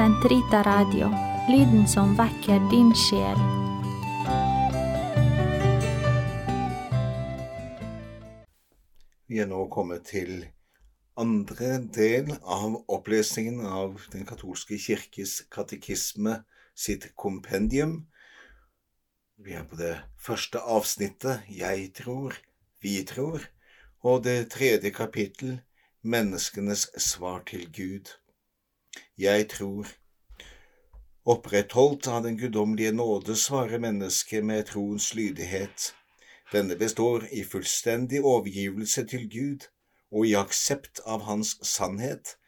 Sentrita Radio, lyden som vekker din sjel. Vi er nå kommet til andre del av opplesningen av Den katolske kirkes katekisme sitt kompendium. Vi er på det første avsnittet Jeg tror, vi tror, og det tredje kapittel Menneskenes svar til Gud. Jeg tror. Opprettholdt av den guddommelige nåde svarer mennesket med troens lydighet. Denne består i fullstendig overgivelse til Gud og i aksept av Hans sannhet,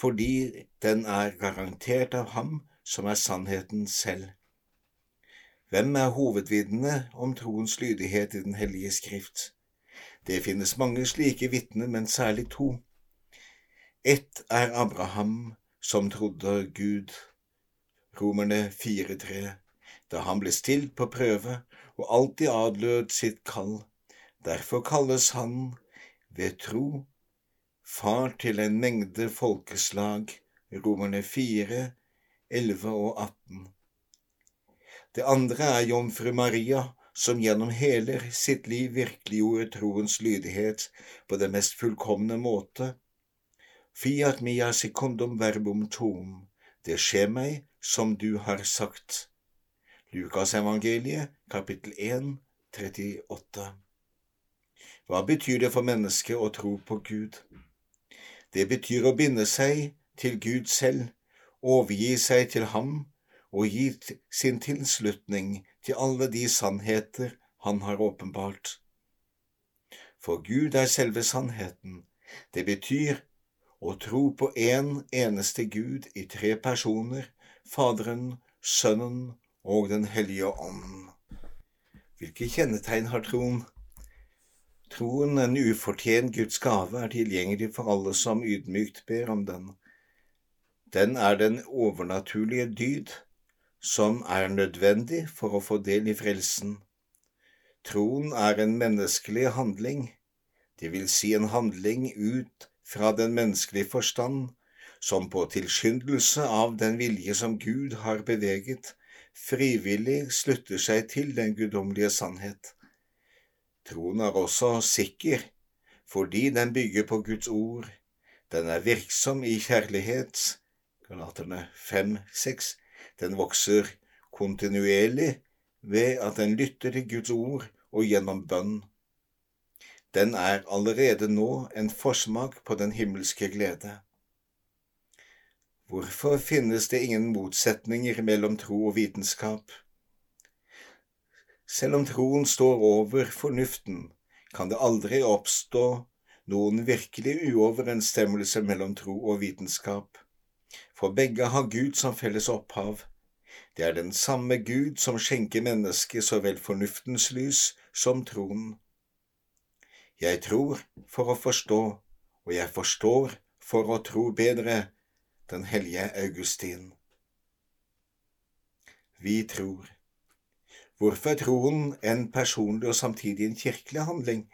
fordi den er garantert av Ham som er sannheten selv. Hvem er hovedvitnene om troens lydighet i Den hellige skrift? Det finnes mange slike vitner, men særlig to. Ett er Abraham, som trodde Gud. Romerne 4,3. Da han ble stilt på prøve og alltid adlød sitt kall. Derfor kalles han ved tro far til en mengde folkeslag. Romerne 4, 11 og 18. Det andre er jomfru Maria, som gjennom hele sitt liv virkeliggjorde troens lydighet på den mest fullkomne måte. Fiat mia secundum verbum tuum, det skjer meg som du har sagt. Lukasevangeliet, kapittel 1, 38. Hva betyr det for mennesket å tro på Gud? Det betyr å binde seg til Gud selv, overgi seg til Ham og gi sin tilslutning til alle de sannheter Han har åpenbart. For Gud er selve sannheten. Det betyr å tro på én en eneste Gud i tre personer, Faderen, Sønnen og Den hellige ånd. Hvilke kjennetegn har troen? Troen, en ufortjent Guds gave, er tilgjengelig for alle som ydmykt ber om den. Den er den overnaturlige dyd som er nødvendig for å få del i frelsen. Troen er en menneskelig handling, det vil si en handling ut fra den menneskelige forstand, som på tilskyndelse av den vilje som Gud har beveget, frivillig slutter seg til den guddommelige sannhet. Troen er også sikker, fordi den bygger på Guds ord, den er virksom i kjærlighet, Galaterne 5-6, den vokser kontinuerlig ved at den lytter til Guds ord og gjennom bønn. Den er allerede nå en forsmak på den himmelske glede. Hvorfor finnes det ingen motsetninger mellom tro og vitenskap? Selv om troen står over fornuften, kan det aldri oppstå noen virkelig uoverensstemmelse mellom tro og vitenskap, for begge har Gud som felles opphav. Det er den samme Gud som skjenker mennesket så vel fornuftens lys som troen. Jeg tror for å forstå, og jeg forstår for å tro bedre, den hellige Augustin. Vi tror. Hvorfor er troen en personlig og samtidig en kirkelig handling?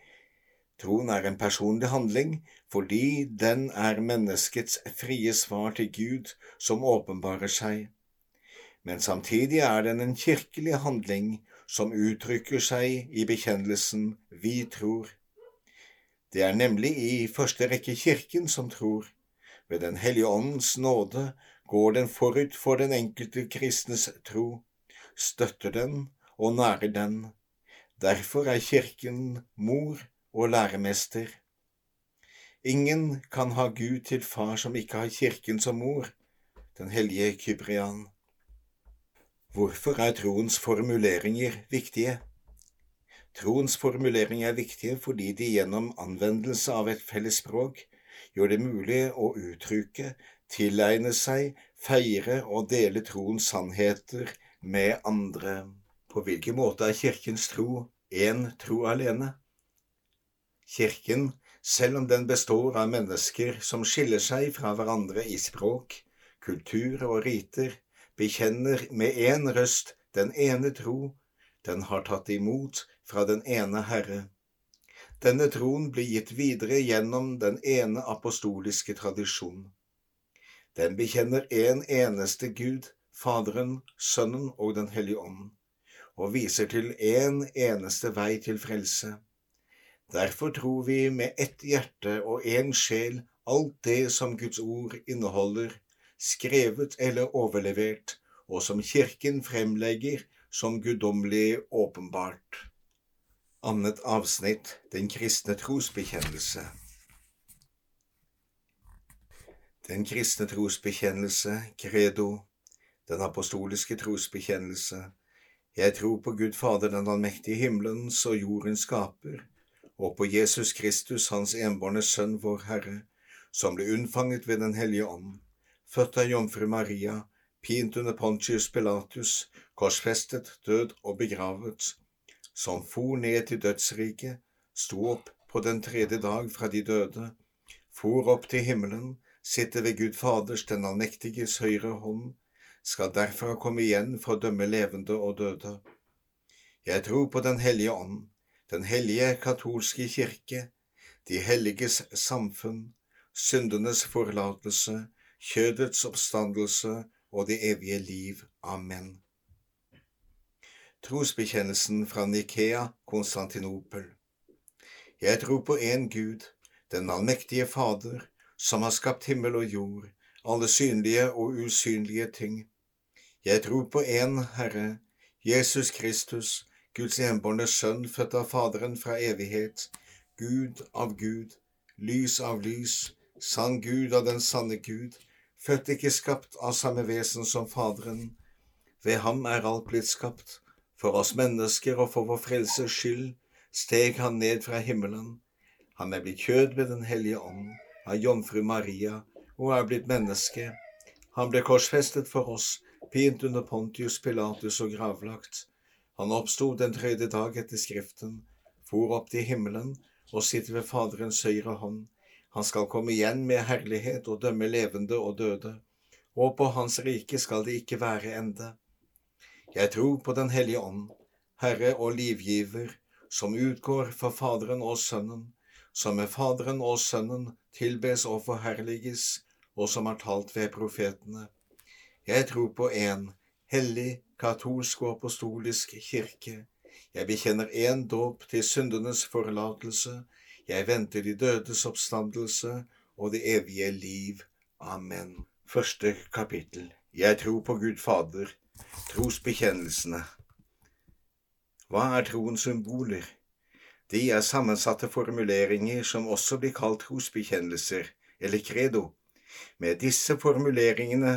Troen er en personlig handling fordi den er menneskets frie svar til Gud som åpenbarer seg, men samtidig er den en kirkelig handling som uttrykker seg i bekjennelsen Vi tror. Det er nemlig i første rekke Kirken som tror. Ved Den hellige åndens nåde går den forut for den enkelte kristnes tro, støtter den og nærer den. Derfor er Kirken mor og læremester. Ingen kan ha Gud til far som ikke har Kirken som mor, den hellige Kyprian. Hvorfor er troens formuleringer viktige? Troens formuleringer er viktige fordi de gjennom anvendelse av et felles språk gjør det mulig å uttrykke, tilegne seg, feire og dele troens sannheter med andre. På hvilken måte er Kirkens tro én tro alene? Kirken, selv om den består av mennesker som skiller seg fra hverandre i språk, kultur og riter, bekjenner med én røst den ene tro, den har tatt imot fra den ene Herre. Denne troen blir gitt videre gjennom den ene apostoliske tradisjon. Den bekjenner en eneste Gud, Faderen, Sønnen og Den hellige ånd, og viser til en eneste vei til frelse. Derfor tror vi med ett hjerte og én sjel alt det som Guds ord inneholder, skrevet eller overlevert, og som Kirken fremlegger som guddommelig åpenbart. Annet avsnitt Den kristne trosbekjennelse. Den kristne trosbekjennelse, credo, den apostoliske trosbekjennelse. Jeg tror på Gud Fader den allmektige himmelens og jordens skaper, og på Jesus Kristus, Hans enbårne Sønn, vår Herre, som ble unnfanget ved Den hellige ånd, født av jomfru Maria, pint under Pontius Pilatus, korsfestet, død og begravet, som for ned til dødsriket, sto opp på den tredje dag fra de døde, for opp til himmelen, sitter ved Gud Faders, den allmektiges høyre hånd, skal derfra komme igjen for å dømme levende og døde. Jeg tror på Den hellige ånd, den hellige katolske kirke, de helliges samfunn, syndenes forlatelse, kjødets oppstandelse og det evige liv. Amen. Trosbekjennelsen fra Nikea, Konstantinopel Jeg tror på én Gud, den allmektige Fader, som har skapt himmel og jord, alle synlige og usynlige ting. Jeg tror på én Herre, Jesus Kristus, Guds enbårne Sønn, født av Faderen fra evighet, Gud av Gud, lys av lys, sann Gud av den sanne Gud, født ikke skapt av samme vesen som Faderen. Ved ham er alt blitt skapt. For oss mennesker og for vår frelses skyld steg han ned fra himmelen. Han er blitt kjød ved Den hellige ånd, av jomfru Maria, og er blitt menneske. Han ble korsfestet for oss, pint under Pontius Pilatus og gravlagt. Han oppsto den tredje dag etter Skriften, for opp til himmelen og sitter ved Faderens høyre hånd. Han skal komme igjen med herlighet og dømme levende og døde, og på hans rike skal det ikke være ende. Jeg tror på Den hellige ånd, Herre og livgiver, som utgår for Faderen og Sønnen, som med Faderen og Sønnen tilbes og forherliges, og som har talt ved profetene. Jeg tror på en hellig, katolsk og apostolisk kirke. Jeg bekjenner én dåp til syndenes forlatelse. Jeg venter de dødes oppstandelse og det evige liv. Amen. Første kapittel Jeg tror på Gud Fader. Trosbekjennelsene. Hva er troens symboler? De er sammensatte formuleringer som også blir kalt trosbekjennelser, eller credo. Med disse formuleringene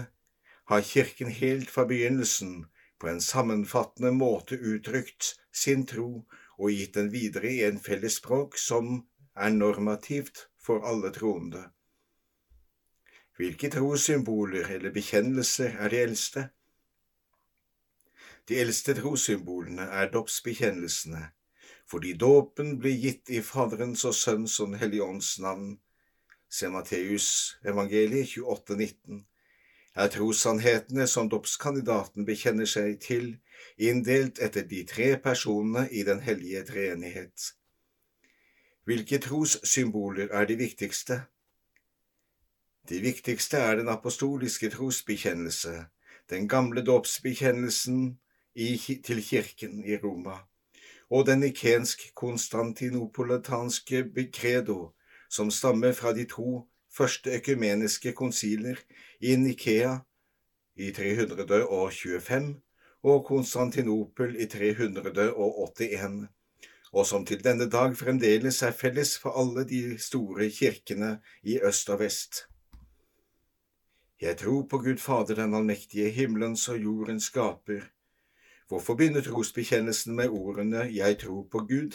har Kirken helt fra begynnelsen på en sammenfattende måte uttrykt sin tro og gitt den videre i en felles språk som er normativt for alle troende. Hvilke trossymboler eller bekjennelser er de eldste? De eldste trossymbolene er dåpsbekjennelsene, fordi dåpen blir gitt i Faderens og Sønns og Den hellige ånds navn. Se Matteus evangeliet 28, 19 er trossannhetene som dåpskandidaten bekjenner seg til, inndelt etter de tre personene i den hellige treenighet. Hvilke trossymboler er de viktigste? De viktigste er den apostoliske trosbekjennelse, den gamle dåpsbekjennelsen til kirken i Roma, og den ikensk-konstantinopolitanske credo, som stammer fra de to første økumeniske konsiler i Nikea i 325 og Konstantinopel i 381, og som til denne dag fremdeles er felles for alle de store kirkene i øst og vest. Jeg tror på Gud Fader den allmektige, himmelens og jordens skaper. Hvorfor begynner trosbekjennelsen med ordene Jeg tror på Gud?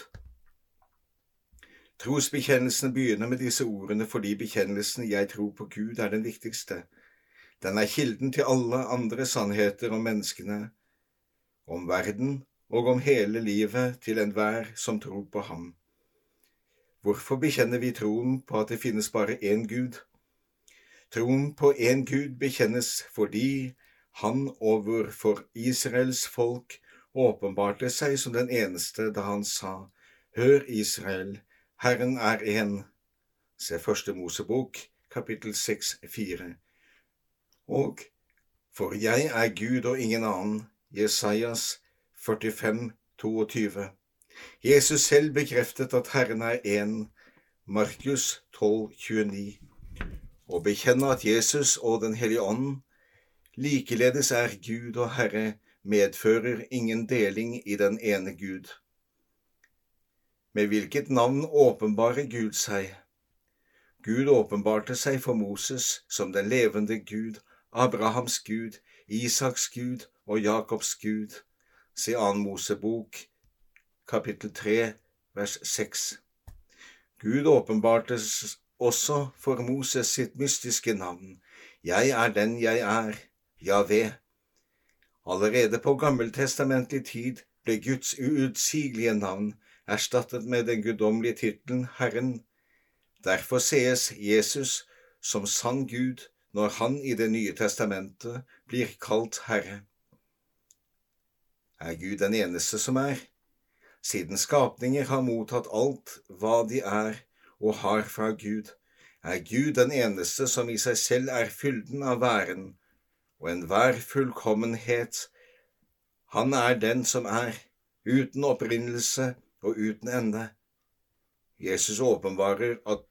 Trosbekjennelsen begynner med disse ordene fordi bekjennelsen Jeg tror på Gud er den viktigste. Den er kilden til alle andre sannheter om menneskene, om verden og om hele livet til enhver som tror på ham. Hvorfor bekjenner vi troen på at det finnes bare én Gud? Troen på én Gud bekjennes fordi han overfor Israels folk åpenbarte seg som den eneste da han sa, Hør, Israel, Herren er én. Se Første Mosebok, kapittel 6, 4. Og for jeg er Gud og ingen annen, Jesajas 45, 22. Jesus selv bekreftet at Herren er én, Markus 12, 29. Å bekjenne at Jesus og Den hellige ånd likeledes er Gud og Herre, medfører ingen deling i den ene Gud. Med hvilket navn åpenbarer Gud seg? Gud åpenbarte seg for Moses som den levende Gud, Abrahams Gud, Isaks Gud og Jakobs Gud. Se annen Mosebok, kapittel 3, vers 6. Gud åpenbarte også for Moses sitt mystiske navn. Jeg er den jeg er, Javé. Allerede på gammeltestamentlig tid ble Guds uutsigelige navn erstattet med den guddommelige tittelen Herren. Derfor sees Jesus som sann Gud når han i Det nye testamentet blir kalt Herre. Er Gud den eneste som er? Siden skapninger har mottatt alt hva de er og har fra Gud, er Gud den eneste som i seg selv er fylden av væren og enhver fullkommenhet. Han er den som er, uten opprinnelse og uten ende. Jesus åpenbarer at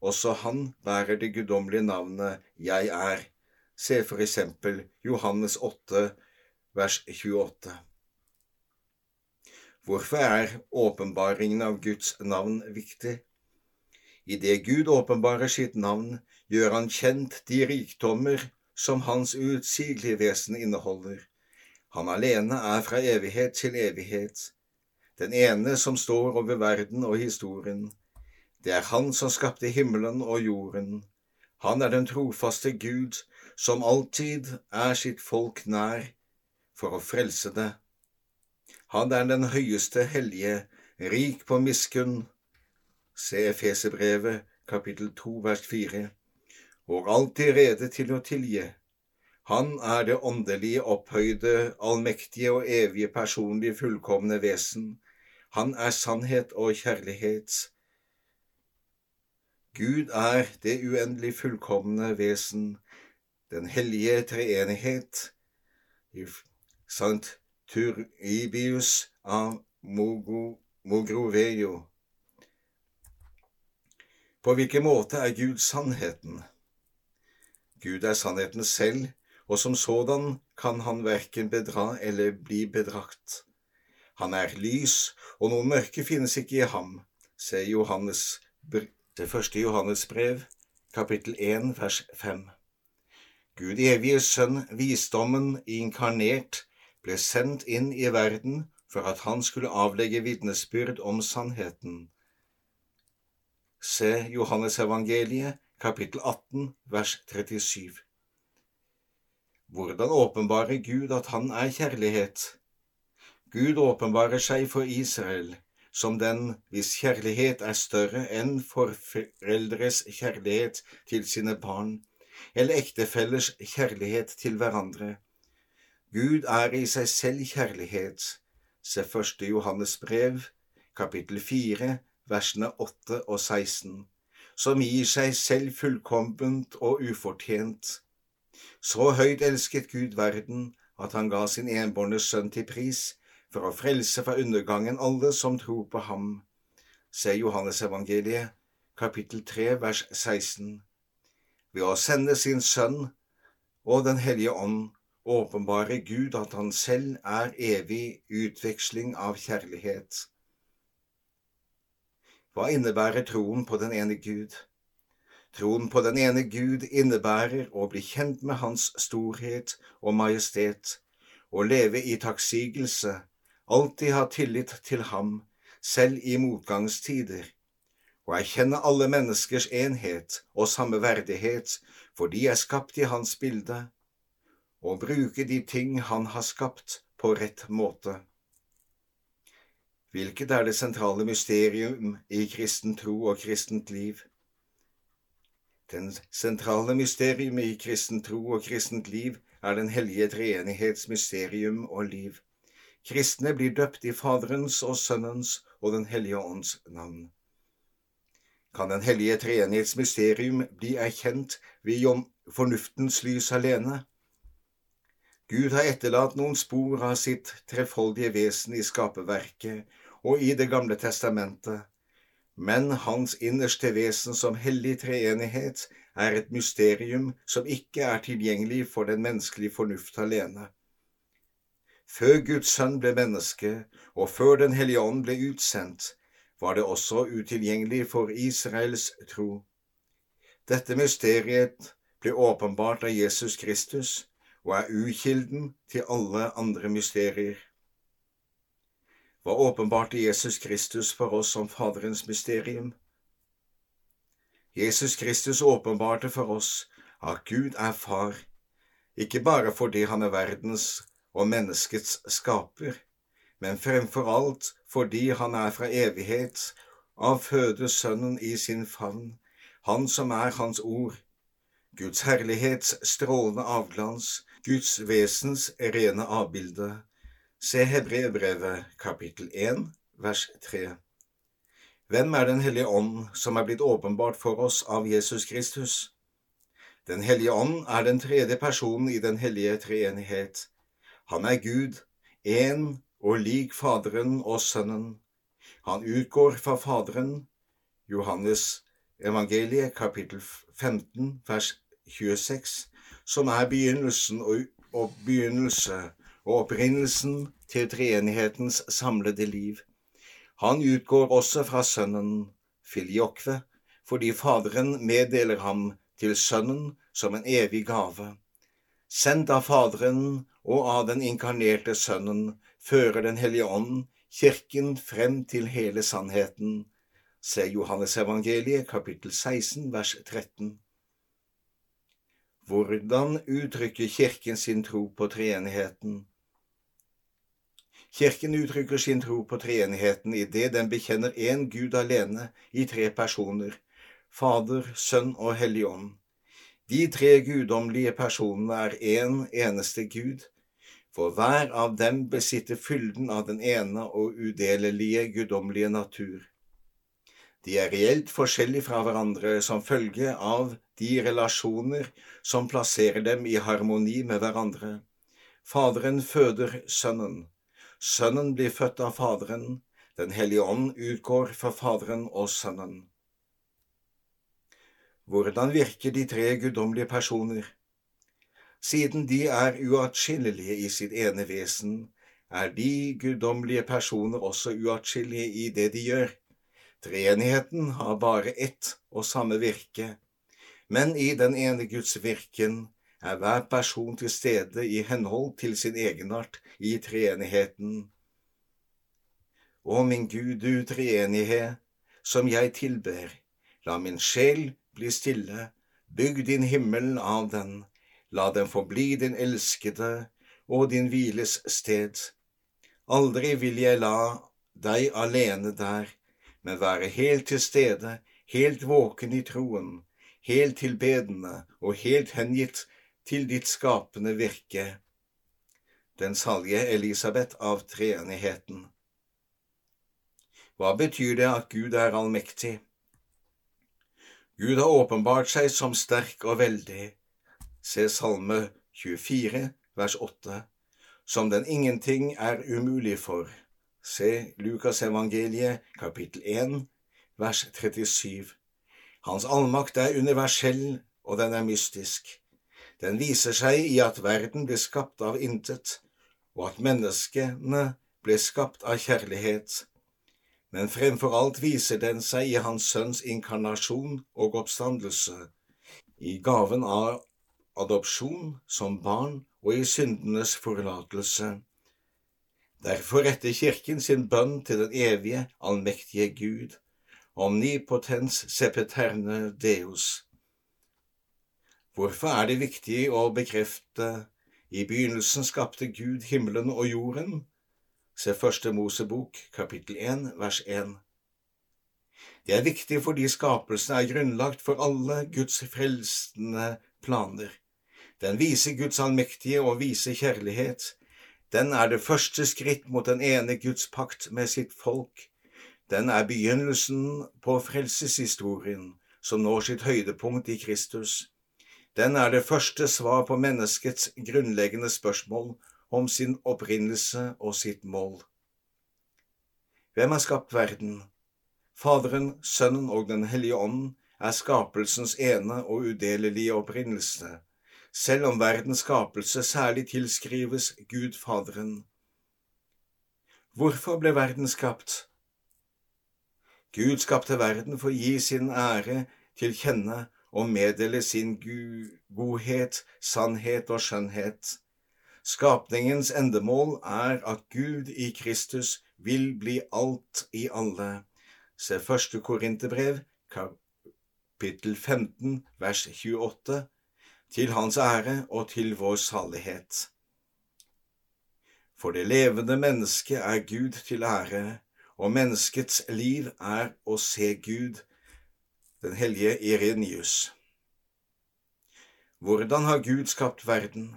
også han bærer det guddommelige navnet Jeg er. Se for eksempel Johannes 8, vers 28. Hvorfor er åpenbaringen av Guds navn viktig? Idet Gud åpenbarer sitt navn, gjør han kjent de rikdommer som hans uutsigelige vesen inneholder. Han alene er fra evighet til evighet den ene som står over verden og historien. Det er Han som skapte himmelen og jorden. Han er den trofaste Gud, som alltid er sitt folk nær, for å frelse det. Han er den høyeste hellige, rik på miskunn. Se Efeserbrevet, kapittel 2, vers 4. Og alltid rede til å tilgi. Han er det åndelige, opphøyde, allmektige og evige personlige fullkomne vesen. Han er sannhet og kjærlighet. Gud er det uendelig fullkomne vesen, den hellige treenighet, Sant Turibius av Mogrovejo. På hvilken måte er Gud sannheten? Gud er sannheten selv, og som sådan kan han verken bedra eller bli bedrakt. Han er lys, og noe mørke finnes ikke i ham. Se Johannes, det første Johannes brev, kapittel 1, vers 5. Gud evige Sønn, visdommen inkarnert, ble sendt inn i verden for at han skulle avlegge vitnesbyrd om sannheten. Se Johannes evangeliet, kapittel 18, vers 37. Hvordan åpenbarer Gud at han er kjærlighet? Gud åpenbarer seg for Israel som den hvis kjærlighet er større enn foreldres kjærlighet til sine barn, eller ektefellers kjærlighet til hverandre. Gud er i seg selv kjærlighet. Se første Johannes brev, kapittel fire, versene åtte og 16, som gir seg selv fullkomment og ufortjent. Så høyt elsket Gud verden at han ga sin enbårne sønn til pris, for å frelse fra undergangen alle som tror på ham. Se Johannesevangeliet, kapittel 3, vers 16. Ved å sende sin Sønn og Den hellige ånd åpenbarer Gud at Han selv er evig utveksling av kjærlighet. Hva innebærer troen på den ene Gud? Troen på den ene Gud innebærer å bli kjent med Hans storhet og majestet, å leve i takksigelse alltid ha tillit til ham, selv i motgangstider, og erkjenne alle menneskers enhet og samme verdighet, for de er skapt i hans bilde, og bruke de ting han har skapt, på rett måte. Hvilket er det sentrale mysterium i kristen tro og kristent liv? Den sentrale mysterium i kristen tro og kristent liv er den hellige treenighets mysterium og liv. Kristne blir døpt i Faderens og Sønnens og Den hellige ånds navn. kan Den hellige treenighets mysterium bli erkjent ved fornuftens lys alene. Gud har etterlatt noen spor av sitt trefoldige vesen i skaperverket og i Det gamle testamentet, men hans innerste vesen som hellig treenighet er et mysterium som ikke er tilgjengelig for den menneskelige fornuft alene. Før Guds sønn ble menneske, og før Den hellige ånd ble utsendt, var det også utilgjengelig for Israels tro. Dette mysteriet ble åpenbart av Jesus Kristus og er ukilden til alle andre mysterier. Hva åpenbarte Jesus Kristus for oss om Faderens mysterium? Jesus Kristus åpenbarte for oss at Gud er Far, ikke bare fordi han er verdens og menneskets skaper, men fremfor alt fordi han er fra evighet, av føde Sønnen i sin favn, Han som er Hans ord, Guds herlighets strålende avglans, Guds vesens rene avbilde. Se Hebreerbrevet kapittel 1 vers 3. Hvem er Den hellige ånd som er blitt åpenbart for oss av Jesus Kristus? Den hellige ånd er den tredje personen i den hellige treenighet. Han er Gud, én og lik Faderen og Sønnen. Han utgår fra Faderen. Johannes evangeliet kapittel 15 vers 26, som er begynnelsen og, og begynnelse og opprinnelsen til treenighetens samlede liv. Han utgår også fra Sønnen, Filiokve, fordi Faderen meddeler ham til Sønnen som en evig gave. Sendt av Faderen og av den inkarnerte Sønnen fører Den hellige ånd Kirken frem til hele sannheten. Se Johannes evangeliet, kapittel 16, vers 13. Hvordan uttrykker Kirken sin tro på treenigheten? Kirken uttrykker sin tro på treenigheten idet den bekjenner én Gud alene i tre personer, Fader, Sønn og Hellig Ånd. De tre guddommelige personene er én en eneste Gud, for hver av dem besitter fylden av den ene og udelelige guddommelige natur. De er reelt forskjellige fra hverandre som følge av de relasjoner som plasserer dem i harmoni med hverandre. Faderen føder Sønnen. Sønnen blir født av Faderen. Den hellige ånd utgår fra Faderen og Sønnen. Hvordan virker de tre guddommelige personer? Siden de er uatskillelige i sitt ene vesen, er de guddommelige personer også uatskillelige i det de gjør. Treenigheten har bare ett og samme virke, men i den ene Guds virken er hver person til stede i henhold til sin egenart i treenigheten. Å min Gud, du treenighet, som jeg tilber, la min sjel bli stille, bygg din himmel av den, La den forbli din elskede og din hviles sted. Aldri vil jeg la deg alene der, men være helt til stede, helt våken i troen, helt tilbedende og helt hengitt til ditt skapende virke. Den salige Elisabeth av treenigheten. Hva betyr det at Gud er allmektig? Gud har åpenbart seg som sterk og veldig Se Salme 24, vers 8, som den ingenting er umulig for. Se Lukas evangeliet, kapittel 1, vers 37. Hans allmakt er universell, og den er mystisk. Den viser seg i at verden ble skapt av intet, og at menneskene ble skapt av kjærlighet. Men fremfor alt viser den seg i Hans Sønns inkarnasjon og oppstandelse, i gaven av adopsjon som barn og i syndenes forlatelse. Derfor retter Kirken sin bønn til den evige, allmektige Gud, omnipotens sepeterne Deus. Hvorfor er det viktig å bekrefte i begynnelsen skapte Gud himmelen og jorden? Se Første Mosebok, kapittel 1, vers 1. Det er viktig fordi skapelsen er grunnlagt for alle Guds frelsende planer. Den viser Guds allmektige og vise kjærlighet. Den er det første skritt mot den ene Guds pakt med sitt folk. Den er begynnelsen på frelseshistorien, som når sitt høydepunkt i Kristus. Den er det første svar på menneskets grunnleggende spørsmål om sin opprinnelse og sitt mål. Hvem har skapt verden? Faderen, Sønnen og Den hellige ånd er skapelsens ene og udelelige opprinnelse, selv om verdens skapelse særlig tilskrives Gud Faderen. Hvorfor ble verden skapt? Gud skapte verden for å gi sin ære til kjenne og meddele sin godhet, sannhet og skjønnhet. Skapningens endemål er at Gud i Kristus vil bli alt i alle. Se første Korinterbrev, kapittel 15, vers 28, til Hans ære og til vår salighet. For det levende mennesket er Gud til ære, og menneskets liv er å se Gud, den hellige Irenius. Hvordan har Gud skapt verden?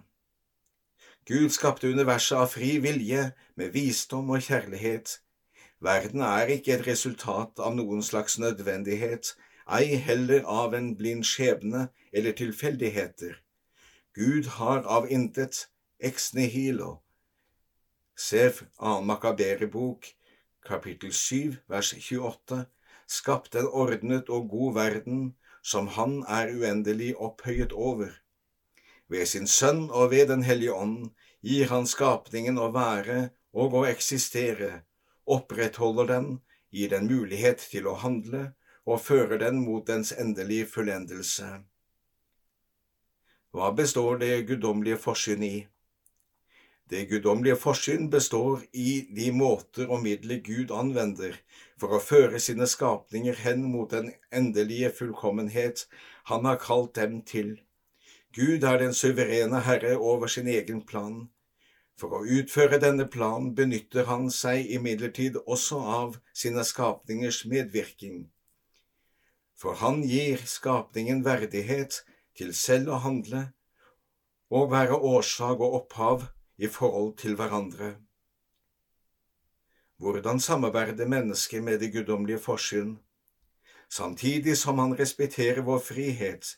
Gud skapte universet av fri vilje, med visdom og kjærlighet. Verden er ikke et resultat av noen slags nødvendighet, ei heller av en blind skjebne eller tilfeldigheter. Gud har av intet ex nihilo. Se 2. Makaberebok, kapittel 7, vers 28, skapt en ordnet og god verden som Han er uendelig opphøyet over. Ved sin Sønn og ved Den hellige ånd gir Han skapningen å være og å eksistere, opprettholder den, gir den mulighet til å handle og fører den mot dens endelige fullendelse. Hva består det guddommelige forsyn i? Det guddommelige forsyn består i de måter og midler Gud anvender for å føre sine skapninger hen mot den endelige fullkommenhet Han har kalt dem til. Gud er den suverene herre over sin egen plan. For å utføre denne planen benytter han seg imidlertid også av sine skapningers medvirkning. For han gir skapningen verdighet til selv å handle og være årsak og opphav i forhold til hverandre. Hvordan samarbeider mennesket med det guddommelige forsyn? Samtidig som han respekterer vår frihet,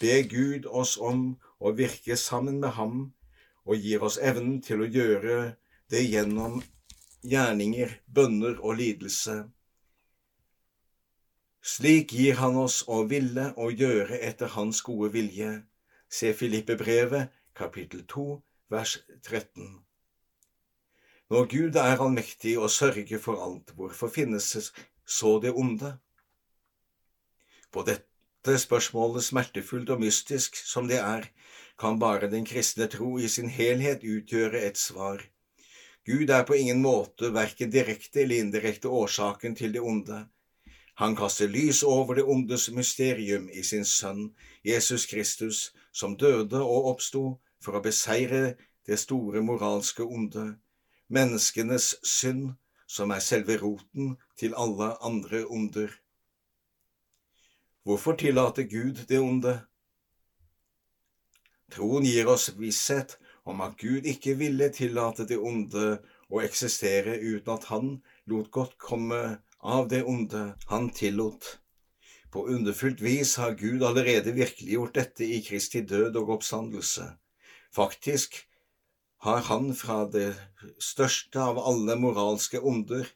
ber Gud oss om å virke sammen med ham og gir oss evnen til å gjøre det gjennom gjerninger, bønner og lidelse. Slik gir han oss å ville og gjøre etter hans gode vilje. Se Filippe-brevet, kapittel 2, vers 13. Når Gud er allmektig og sørger for alt, hvorfor finnes så det onde? På dette spørsmålet, smertefullt og mystisk som det er, kan bare den kristne tro i sin helhet utgjøre et svar. Gud er på ingen måte verken direkte eller indirekte årsaken til det onde. Han kaster lys over det ondes mysterium i sin sønn, Jesus Kristus, som døde og oppsto for å beseire det store moralske onde, menneskenes synd, som er selve roten til alle andre onder. Hvorfor tillater Gud det onde? Troen gir oss visshet om at Gud ikke ville tillate det onde å eksistere uten at han lot godt komme av det onde han tillot. På underfullt vis har Gud allerede virkeliggjort dette i Kristi død og oppstandelse. Faktisk har han fra det største av alle moralske onder,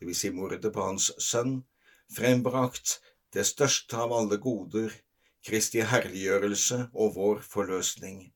vil si mordet på hans sønn, frembrakt det største av alle goder, Kristi herliggjørelse og vår forløsning.